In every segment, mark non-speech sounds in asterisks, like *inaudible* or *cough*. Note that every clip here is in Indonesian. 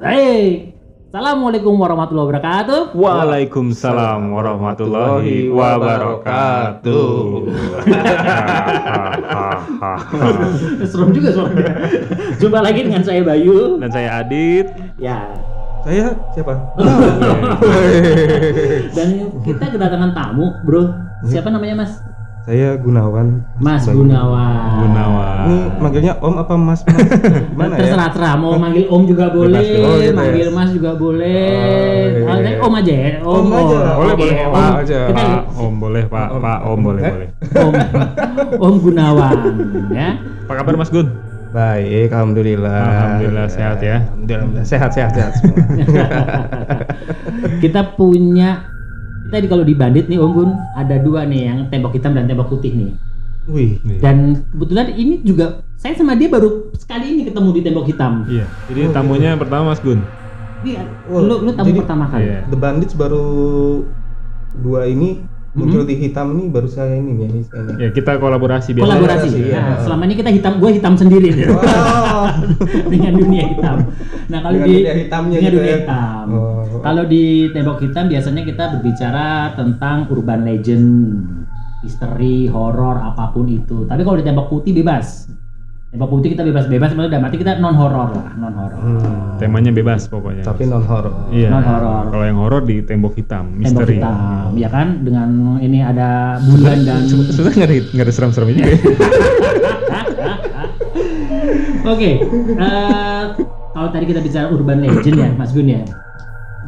Baik. Assalamualaikum warahmatullahi wabarakatuh. Waalaikumsalam warahmatullahi wabarakatuh. *laughs* Serem juga suaranya. Jumpa lagi dengan saya Bayu. Dan saya Adit. Ya. Saya siapa? *laughs* Dan kita kedatangan tamu, Bro. Siapa namanya, Mas? Saya Gunawan. Mas Bayu. Gunawan. Gunawan. Ini manggilnya Om apa Mas? Mas? *laughs* Gimana ya? Terserah terserah mau manggil Om juga boleh, Oh, gitu ya. manggil Mas juga boleh. Oh, iya. Om aja ya. Om aja. Boleh, Oke, boleh. Om. Pak aja. Kita Pak Om boleh, Pak. Om. Pak Om boleh, Eh? boleh. *laughs* Om, Om Gunawan ya. Apa kabar Mas Gun? Baik, alhamdulillah. Alhamdulillah, sehat ya. Alhamdulillah sehat sehat sehat semua. *laughs* kita punya kita di kalau di Bandit nih Om Gun ada dua nih yang tembok hitam dan tembok putih nih. Wih, Dan kebetulan ini juga saya sama dia baru sekali ini ketemu di tembok hitam. Iya. Jadi tamunya pertama Mas Gun. Dia, Oh, lu lu tamu jadi- pertama kali. Iya. The Bandits baru dua ini. Muncul di hitam ini baru saya ini ya. Ini. Ya kita kolaborasi biasa. Kolaborasi. Nah, iya. selama ini kita hitam, gue hitam sendiri nih. Wow. *laughs* dengan dunia hitam. Nah kalau Dengan di dunia hitamnya dengan gitu dunia ya. hitam. Oh. Kalau di tembok hitam biasanya kita berbicara tentang urban legend, misteri, horor, apa pun itu. Tapi kalau di tembok putih bebas. Tembok putih kita bebas-bebas, maksudnya dalam arti kita non horor lah, non horor. Hmm. Temanya bebas pokoknya. Tapi non horor. Iya. non-horor. Kalau yang horor di tembok hitam, Tembok misteri. hitam, ya kan? Dengan ini ada bulan dan Sebenarnya nggak ada nggak ada serem-seremnya juga. *laughs* ya. Oke, eh, kalau tadi kita bicara urban legend ya, Mas Gun ya,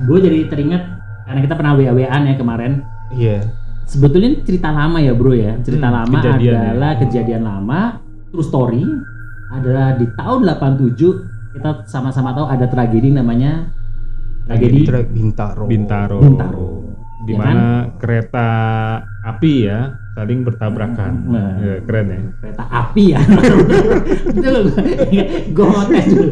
gue jadi teringat karena kita pernah wa-waan ya kemarin. Iya. Sebetulnya ini cerita lama ya bro ya, cerita Hmm, lama kejadian ya. adalah kejadian lama, true story adalah di tahun 87 kita sama-sama tahu ada tragedi namanya tragedi Tra- Bintaro. Bintaro. Bintaro. Di Ya mana kereta api ya saling bertabrakan. Nah. Ya, keren ya. kereta api ya. *laughs* Itu gue mau tes dulu.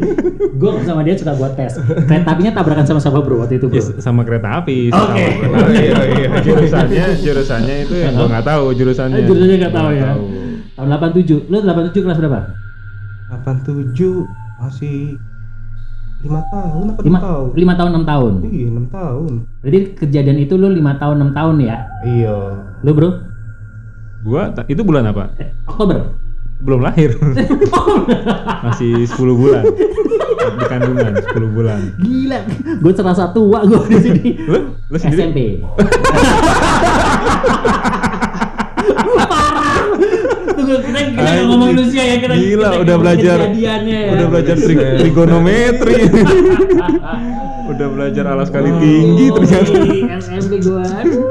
Gue sama dia suka gue tes. Kereta apinya tabrakan sama siapa bro waktu itu bro? Ya, sama kereta api. Oke. sama kereta api. *laughs* Iya, iya. jurusannya jurusannya itu yang gua nggak tahu jurusannya. Jurusannya nggak tahu ya. tahu. Tahun 87. Lu 87 kelas berapa? 87 masih lima tahun apa 5 enam tahun? 5 tahun 6 tahun. Iya, 6 tahun. Berarti kejadian itu lu 5 tahun 6 tahun ya. Iya. Lu bro? Gua itu bulan apa? Eh, Oktober. Belum lahir. *laughs* Masih 10 bulan. Di kandungan 10 bulan. Gila. Gue serasa tua gue di sini. Lu lu sendiri SMP. *laughs* Tunggu kita kita Anjing. ngomong usia ya kita. Gila, kita udah belajar. ya. udah belajar tri- trigonometri. *laughs* udah belajar alas kali tinggi Oh, ternyata. di SMP gue. Aduh.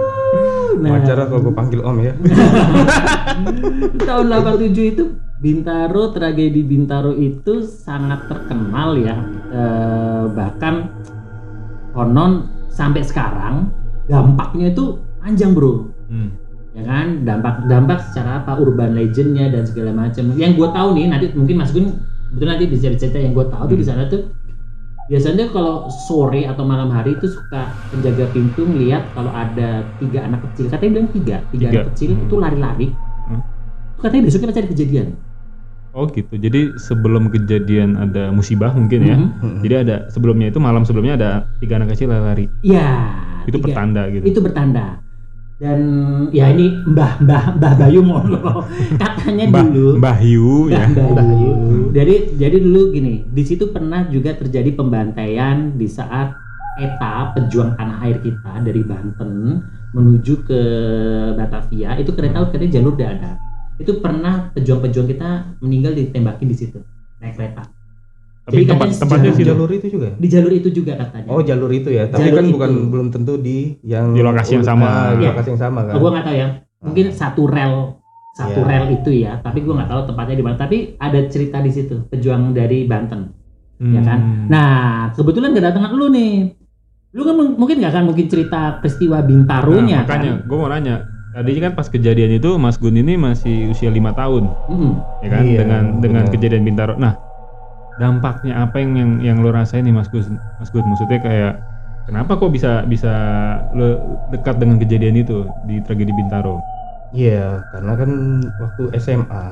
Nah, Wajar kalau gue panggil Om ya. *laughs* tahun 87 itu Bintaro tragedi Bintaro itu sangat terkenal ya Eh, bahkan konon sampai sekarang dampaknya itu panjang bro Hmm. Ya kan dampak dampak secara apa urban legendnya dan segala macam yang gue tahu nih nanti mungkin Mas Gun betul nanti bisa cerita yang gue tahu tuh di sana tuh biasanya kalau sore atau malam hari itu suka penjaga pintu ngeliat kalau ada tiga anak kecil katanya bilang tiga tiga, Tiga. anak kecil Hmm. itu lari-lari Hmm. Katanya besoknya pasti ada kejadian Oh gitu. Jadi sebelum kejadian ada musibah mungkin ya. Mhm. Jadi ada sebelumnya itu malam sebelumnya ada tiga anak kecil lari. Iya. Itu tiga. pertanda gitu. Itu bertanda. Dan ya ini Mbah Mbah Mbah Bayu mau *laughs* katanya Mbah dulu. Mbah Yu ya. Mbah Bayu. Jadi jadi dulu gini, di situ pernah juga terjadi pembantaian di saat ETA pejuang tanah air kita dari Banten menuju ke Batavia itu kereta katanya jalur udah ada. Itu pernah pejuang-pejuang kita meninggal ditembakin di situ naik kereta. Tapi tempat tempatnya sih jalur itu juga. Di jalur itu juga katanya. Oh, jalur itu ya. Tapi Jalur kan itu. bukan belum tentu di yang Di lokasi yang sama. Nah, di Iya. lokasi yang sama kan. Oh, gua nggak tahu ya. Mungkin satu rel satu Iya. rel itu ya, tapi gua nggak tahu tempatnya di mana. Tapi ada cerita di situ, pejuang dari Banten, ya kan. Hmm. Nah, kebetulan kedatangan lu nih. Lu kan mung- mungkin nggak akan mungkin cerita peristiwa Bintarunya Nah, makanya kan? gue mau nanya. Tadi kan pas kejadian itu Mas Gun ini masih usia lima tahun, Mm-mm. ya kan? Iya, dengan dengan benar. kejadian Bintaro. Nah, dampaknya apa yang yang, yang lo rasain nih Mas Gus? Mas Gus maksudnya kayak kenapa kok bisa bisa lo dekat dengan kejadian itu di tragedi Bintaro? Iya, karena kan waktu SMA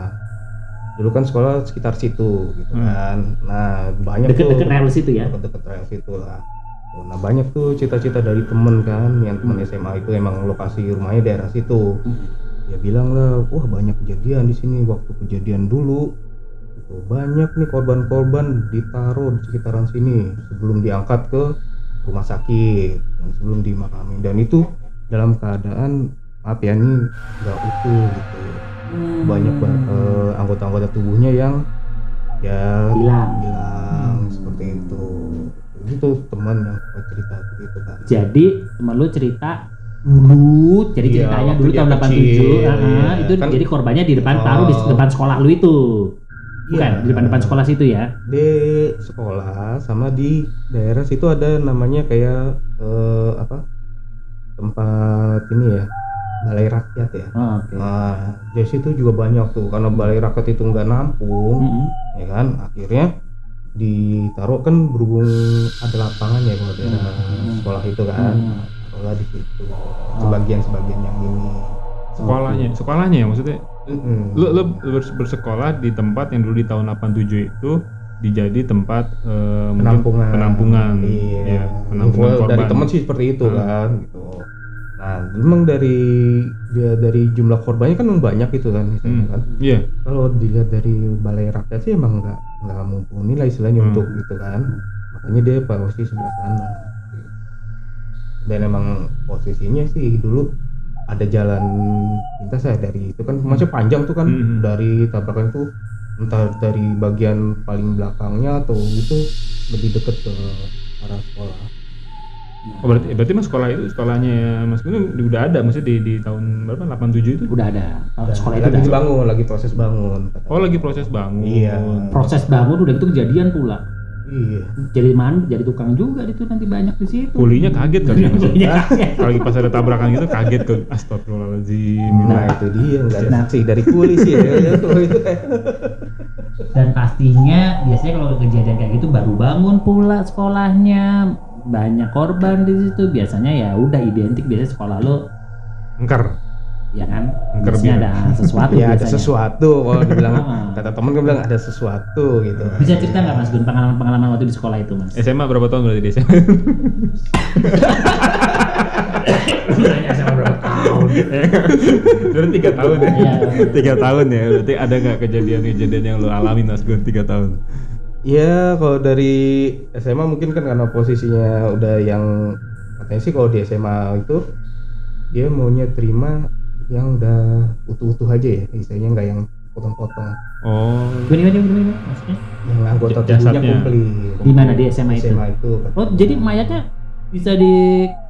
dulu kan sekolah sekitar situ gitu Hmm. kan. Nah, banyak tuh Deket-deket rel situ ya. deket-deket rel situ lah. Tuh, Nah banyak tuh cita-cita dari temen kan, yang temen Hmm. SMA itu emang lokasi rumahnya daerah situ. Hmm. Dia bilang lah, wah banyak kejadian di sini waktu kejadian dulu. Gitu, banyak nih korban-korban ditaruh di sekitaran sini sebelum diangkat ke rumah sakit dan sebelum dimakamin dan itu dalam keadaan maaf ya ini nggak utuh gitu Hmm. banyak ba- eh, anggota-anggota tubuhnya yang ya Hilang. hilang seperti itu itu teman yang cerita begitu kan Jadi temen lu cerita dulu, jadi ceritanya waktu dulu tahun 87, kecil, ah, iya. itu Kan- jadi korbannya di depan taruh di Oh. depan sekolah lu itu. Bukan, Iya. di depan-depan sekolah situ ya. di sekolah sama di daerah situ ada namanya kayak eh, apa tempat ini ya balai rakyat ya Oh, Oke. nah di situ juga banyak tuh karena balai rakyat itu nggak nampung Mm-mm. ya kan akhirnya ditaruh kan berhubung ada lapangan ya kalau daerah Hmm. sekolah itu kan Hmm. taruhlah di situ sebagian sebagian yang ini sekolahnya sekolahnya ya maksudnya? Mm-mm. lu, lu bers- bersekolah di tempat yang dulu di tahun 87 itu dijadi tempat mungkin penampungan. penampungan. Iya. Ya, penampungan Info korban. dari teman sih seperti itu Hmm. kan gitu. Nah memang dari dia dari jumlah korbannya kan banyak itu kan Hmm. kan. Iya. Kalau dilihat dari balai rakyat sih emang nggak nggak mumpuni lah istilahnya Hmm. untuk gitu kan. Makanya dia posisi sebelah sana. Dan emang posisinya sih dulu ada jalan lintas ya dari itu kan masih panjang tuh kan Hmm. dari tabrakan tuh entah dari bagian paling belakangnya atau itu lebih deket ke arah sekolah oh, berarti berarti mas sekolah itu sekolahnya mas Gunung udah ada maksudnya di, di tahun berapa 87 itu Udah ada. Kalau Dan sekolah itu lagi udah dibangun lagi proses bangun oh lagi proses bangun Iya. proses bangun udah itu kejadian pula. Iya. Jadi man, jadi tukang juga itu nanti banyak di situ. kulinya kaget kali ya kalau lagi pas ada tabrakan gitu kaget ke astagfirullahaladzim nah, itu dia nggak ada. Nah. saksi dari polisi ya, ya itu Dan pastinya biasanya kalau kejadian kayak gitu baru bangun pula sekolahnya. Banyak korban di situ. Biasanya ya udah identik biasanya sekolah lo engkar ya kan? Biru. ada sesuatu *laughs* ya ada sesuatu. Kalau dibilang *laughs* Ah. kata temen kan bilang ada sesuatu gitu. Bisa cerita nggak mas Gun pengalaman-pengalaman waktu di sekolah itu mas? SMA berapa tahun berarti di SMA Nanya *laughs* sama berapa tahun? Berarti tiga tahun ya? Iya. tiga tahun ya? Berarti ada nggak kejadian-kejadian yang lo alamin mas Gun tiga tahun? Ya kalau dari SMA mungkin kan karena posisinya udah yang katanya sih kalau di SMA itu dia maunya terima yang udah utuh-utuh aja ya istilahnya nggak yang potong-potong. Oh. Gimana gimana gimana maksudnya? Yang anggota tubuhnya komplit. Di mana, di SMA itu? SMA itu. Oh jadi mayatnya bisa di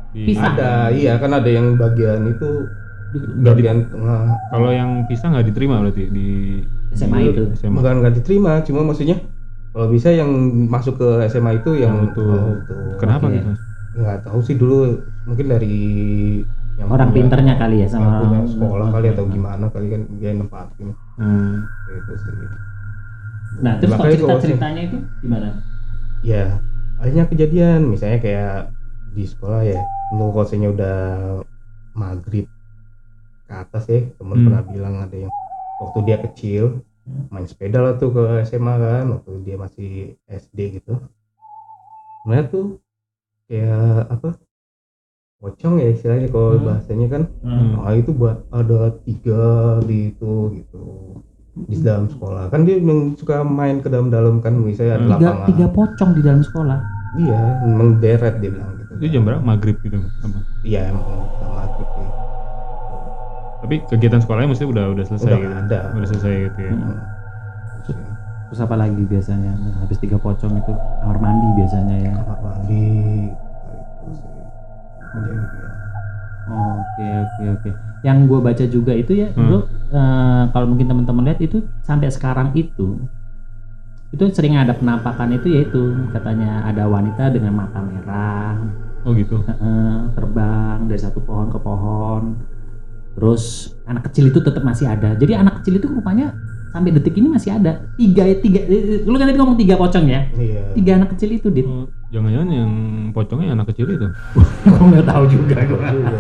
Di- Pisah. ada iya kan ada yang bagian itu Nggak di- bagian tengah. Kalau yang pisah nggak diterima berarti di SMA itu? SMA bukan nggak diterima cuma maksudnya kalau bisa yang masuk ke SMA itu yang Yang utuh. oh, utuh. kenapa Oke. gitu nggak tahu sih dulu mungkin dari yang orang punya- pinternya kali ya sama orang sekolah kali atau gimana kali kan dia nempatin. Hmm. sih. Nah terus kalau cerita ceritanya itu gimana? Ya akhirnya kejadian. Misalnya kayak di sekolah ya untuk kosenya udah maghrib ke atas ya. Temen Hmm. pernah bilang ada yang waktu dia kecil main sepeda lah tuh ke SMA kan waktu dia masih SD gitu. Nah tuh kayak apa pocong ya istilahnya kalau Hmm. bahasanya kan Hmm. nah itu buat ada tiga di itu gitu. Di dalam sekolah. Kan dia memang suka main ke dalam-dalam kan misalnya ada Hmm. tiga lapangan. tiga pocong di dalam sekolah? Iya memang deret dia bilang gitu. Itu jam berapa? Maghrib gitu apa? Iya emang sama gitu tapi kegiatan sekolahnya mesti udah udah selesai Udah gitu? ada. udah selesai gitu ya? Hmm. terus apa lagi biasanya? Habis tiga pocong itu kamar mandi biasanya ya? Kamar mandi itu sih Jadi, ya. oke oke oke. Yang gue baca juga itu ya Hmm. bro eh, kalau mungkin teman-teman lihat itu sampai sekarang itu itu sering ada penampakan itu yaitu katanya ada wanita dengan mata merah. Oh gitu? Eh, terbang dari satu pohon ke pohon. Terus anak kecil itu tetap masih ada. Jadi anak kecil itu rupanya sampai detik ini masih ada. Tiga tiga lu kan tadi ngomong tiga pocong ya? Iya. Tiga anak kecil itu dit. Oh, jangan-jangan yang pocongnya anak kecil itu *laughs* gue nggak tahu juga gue Juga.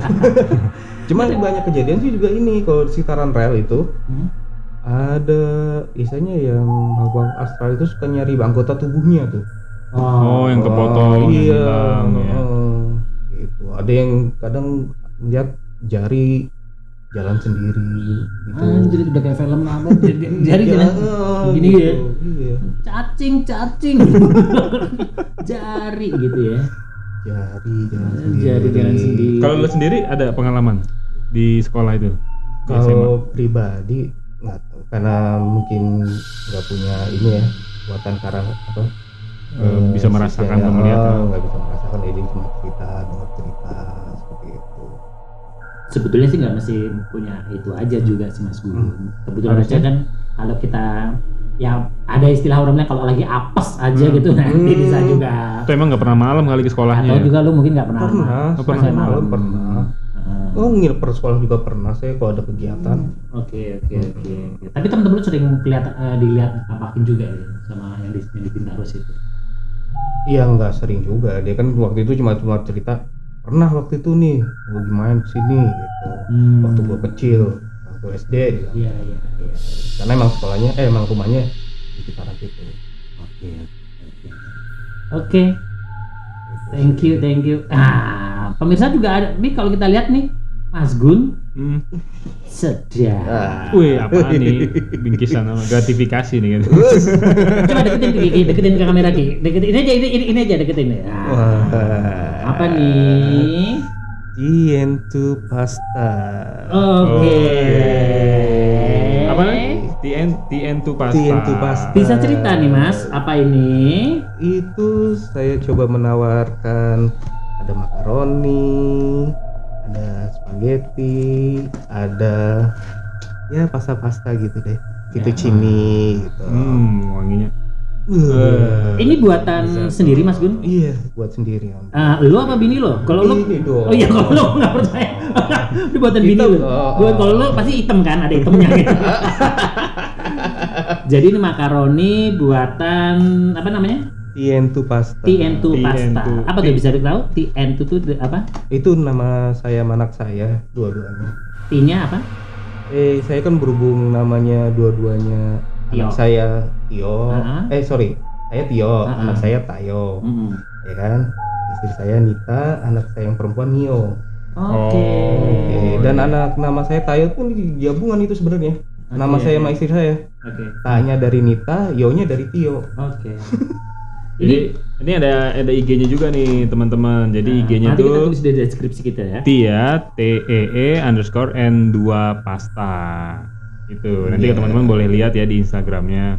*laughs* Cuman banyak kejadian sih juga ini kalau di sekitaran rel itu Hmm. ada isanya yang makhluk astral itu suka nyari anggota tubuhnya tuh Oh, yang kepotong, yang iya hilang, ya. heeh. gitu ada yang kadang lihat jari jalan sendiri gitu Anjir udah kayak film apa? Jadi *laughs* jadi jalan gini gitu. ya. iya Cacing, cacing. *laughs* Jari gitu ya. jari jalan sendiri Jari jalan sendiri. Kalau lu sendiri ada pengalaman di sekolah itu? Kalau pribadi nggak tahu karena mungkin nggak punya ini ya buatan karena apa Eh, eh, bisa merasakan atau melihat, oh, ya. nggak bisa merasakan jadi cuma cerita dengar cerita seperti itu Sebetulnya sih nggak mesti punya itu aja juga sih Mas Gun. Kebetulan aja Harusnya. kan kalau kita ya ada istilah orangnya kalau lagi apes aja Hmm. gitu nanti Hmm. bisa juga. Itu emang nggak pernah malam kali ke sekolahnya. Atau ya? juga lu mungkin nggak pernah. pernah Oh, pernah. Sampai malam. pernah Heeh. oh nginep per sekolah juga pernah saya kalau ada kegiatan Oke oke oke. Tapi teman-teman lu sering kelihatan eh, dilihat apakin juga ya sama yang di yang di Pintarus itu. iya nggak sering juga dia kan waktu itu cuma cuma cerita pernah waktu itu nih lagi main sini gitu Hmm. waktu gua kecil waktu SD. Iya iya iya. karena emang sekolahnya eh emang rumahnya di sekitaran situ Oke. oke. Oke. Thank you, thank you. Ah, pemirsa juga ada. Nih kalau kita lihat nih, Mas Gun Hmm. sedang. Ah. Wih, apa nih? Bingkisan sama gratifikasi nih kan. Coba deketin ke deketin ke kamera Ki. Deketin ini aja, ini, ini, ini aja deketin. Ah, Wah. Apa nih? Dientu pasta. Oke. Apa nih? TN TN tuh pasta. TN tuh pasta. Bisa cerita nih Mas, apa ini? Itu saya coba menawarkan ada makaroni, ada spaghetti, ada ya pasta-pasta gitu deh. Gitu Ya. cini gitu. Hmm, wanginya. Uh, Ini buatan Bisa sendiri Mas Gun? Iya, buat sendiri. Om. Ah, lu apa bini lo? Kalau lu Ini dong. Oh iya kalau lu nggak percaya. *laughs* Itu buatan bini lu. Oh, oh. kalau lu pasti hitam kan, ada hitamnya *laughs* gitu. Jadi ini makaroni buatan apa namanya? Dientu pasta. TN2 pasta. TN2. Apa tuh bisa ditahu? TN2 tuh apa? Itu nama saya sama anak saya dua-duanya. T-nya apa? Eh, saya kan berhubung namanya dua-duanya Tio. anak saya Tio. Ah. Eh, sorry. Saya Tio, Ah, anak saya Tayo. Mm-mm. Ya kan? Istri saya Nita, anak saya yang perempuan Nio. Oke. Oke, Oh, dan anak nama saya Tayo pun gabungan itu sebenarnya. Nama Oke. saya sama istri saya. Oke. Tanya dari Nita, Yo-nya dari Tio. Oke. *laughs* Jadi ini ada ada IG-nya juga nih teman-teman. Jadi Nah, IG-nya nanti kita tuh tulis di deskripsi kita ya. Tia T E E underscore N 2 pasta. Itu nanti Iya. teman-teman boleh lihat ya di Instagramnya.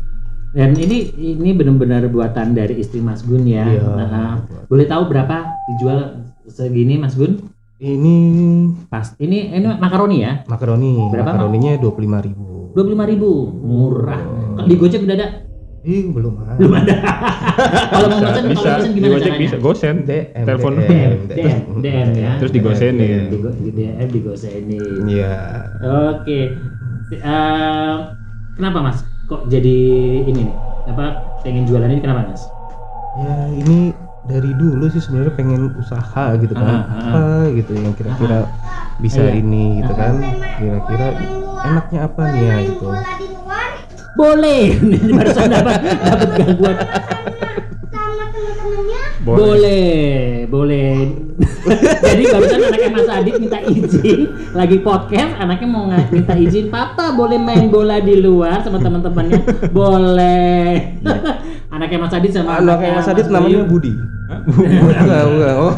Dan ini ini benar-benar buatan dari istri Mas Gun ya. Iya. Nah, boleh tahu berapa dijual segini Mas Gun? Ini Pas. Ini ini makaroni ya. makaroni. Berapa, Makaroninya 25.000. Dua puluh ribu murah. Kalau di Gojek udah ada? Ih, belum ada. Belum ada. *laughs* kalau mau pesan, kalau bisa, pesan di gimana Gojek caranya? bisa, gosen, DM, telepon. DM, DM, DM ya. Terus digosenin. Di, go- di DM digosenin. Iya. Oke. Eh, kenapa Mas? Kok jadi ini nih? Apa pengen jualan ini kenapa Mas? Ya, ini dari dulu sih sebenarnya pengen usaha gitu kan. Ah, ah, Apa gitu yang kira-kira bisa Iya. ini gitu kan. Kira-kira enaknya apa nih ya gitu. bola di luar Boleh. *laughs* Barusan dapat dapat gangguan. sama teman-temannya Boleh, boleh. *laughs* Jadi barusan anaknya Mas Adit minta izin lagi podcast, anaknya mau minta izin, Papa boleh main bola di luar sama teman-temannya? Boleh. *laughs* anaknya Mas Adit sama Anaknya Mas Adit namanya Bayu. Budi. Hah? Bukan, bukan. Oh.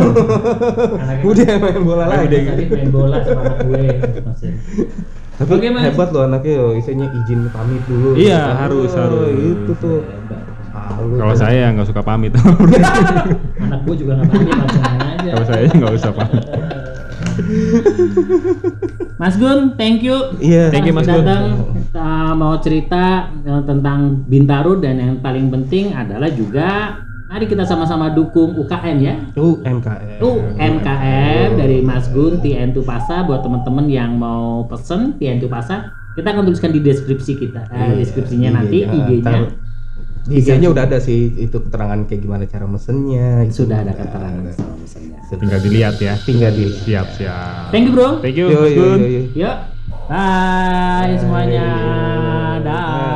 Anaknya Budi yang main bola Mas lagi. Adit main bola sama anak gue. Mas. Tapi Oke, Mas. hebat loh anaknya yo, isinya izin pamit dulu. Iya, gitu. harus, harus. Itu tuh. Kalau saya nggak suka pamit. *laughs* Anak gue juga nggak pamit langsung aja. Kalau saya nggak usah pamit. *laughs* Mas Gun, thank you. Iya. Thank you, Mas Gun. datang uh, mau cerita uh, tentang Bintaro dan yang paling penting adalah juga mari kita sama-sama dukung UKM ya. UMKM. UMKM dari Mas Gun TN2 Pasa buat teman-teman yang mau pesen TN2 Pasa kita akan tuliskan di deskripsi kita eh, Iya, deskripsinya nanti IG-nya. IG-nya IG-nya udah ada sih itu keterangan kayak gimana cara mesennya. itu sudah ada keterangan ada. sama misalnya. Tinggal dilihat ya. Tinggal di. Siap siap. Thank you bro. Thank you, Yo yo yo. yo. Yuk. Bye semuanya. Dah.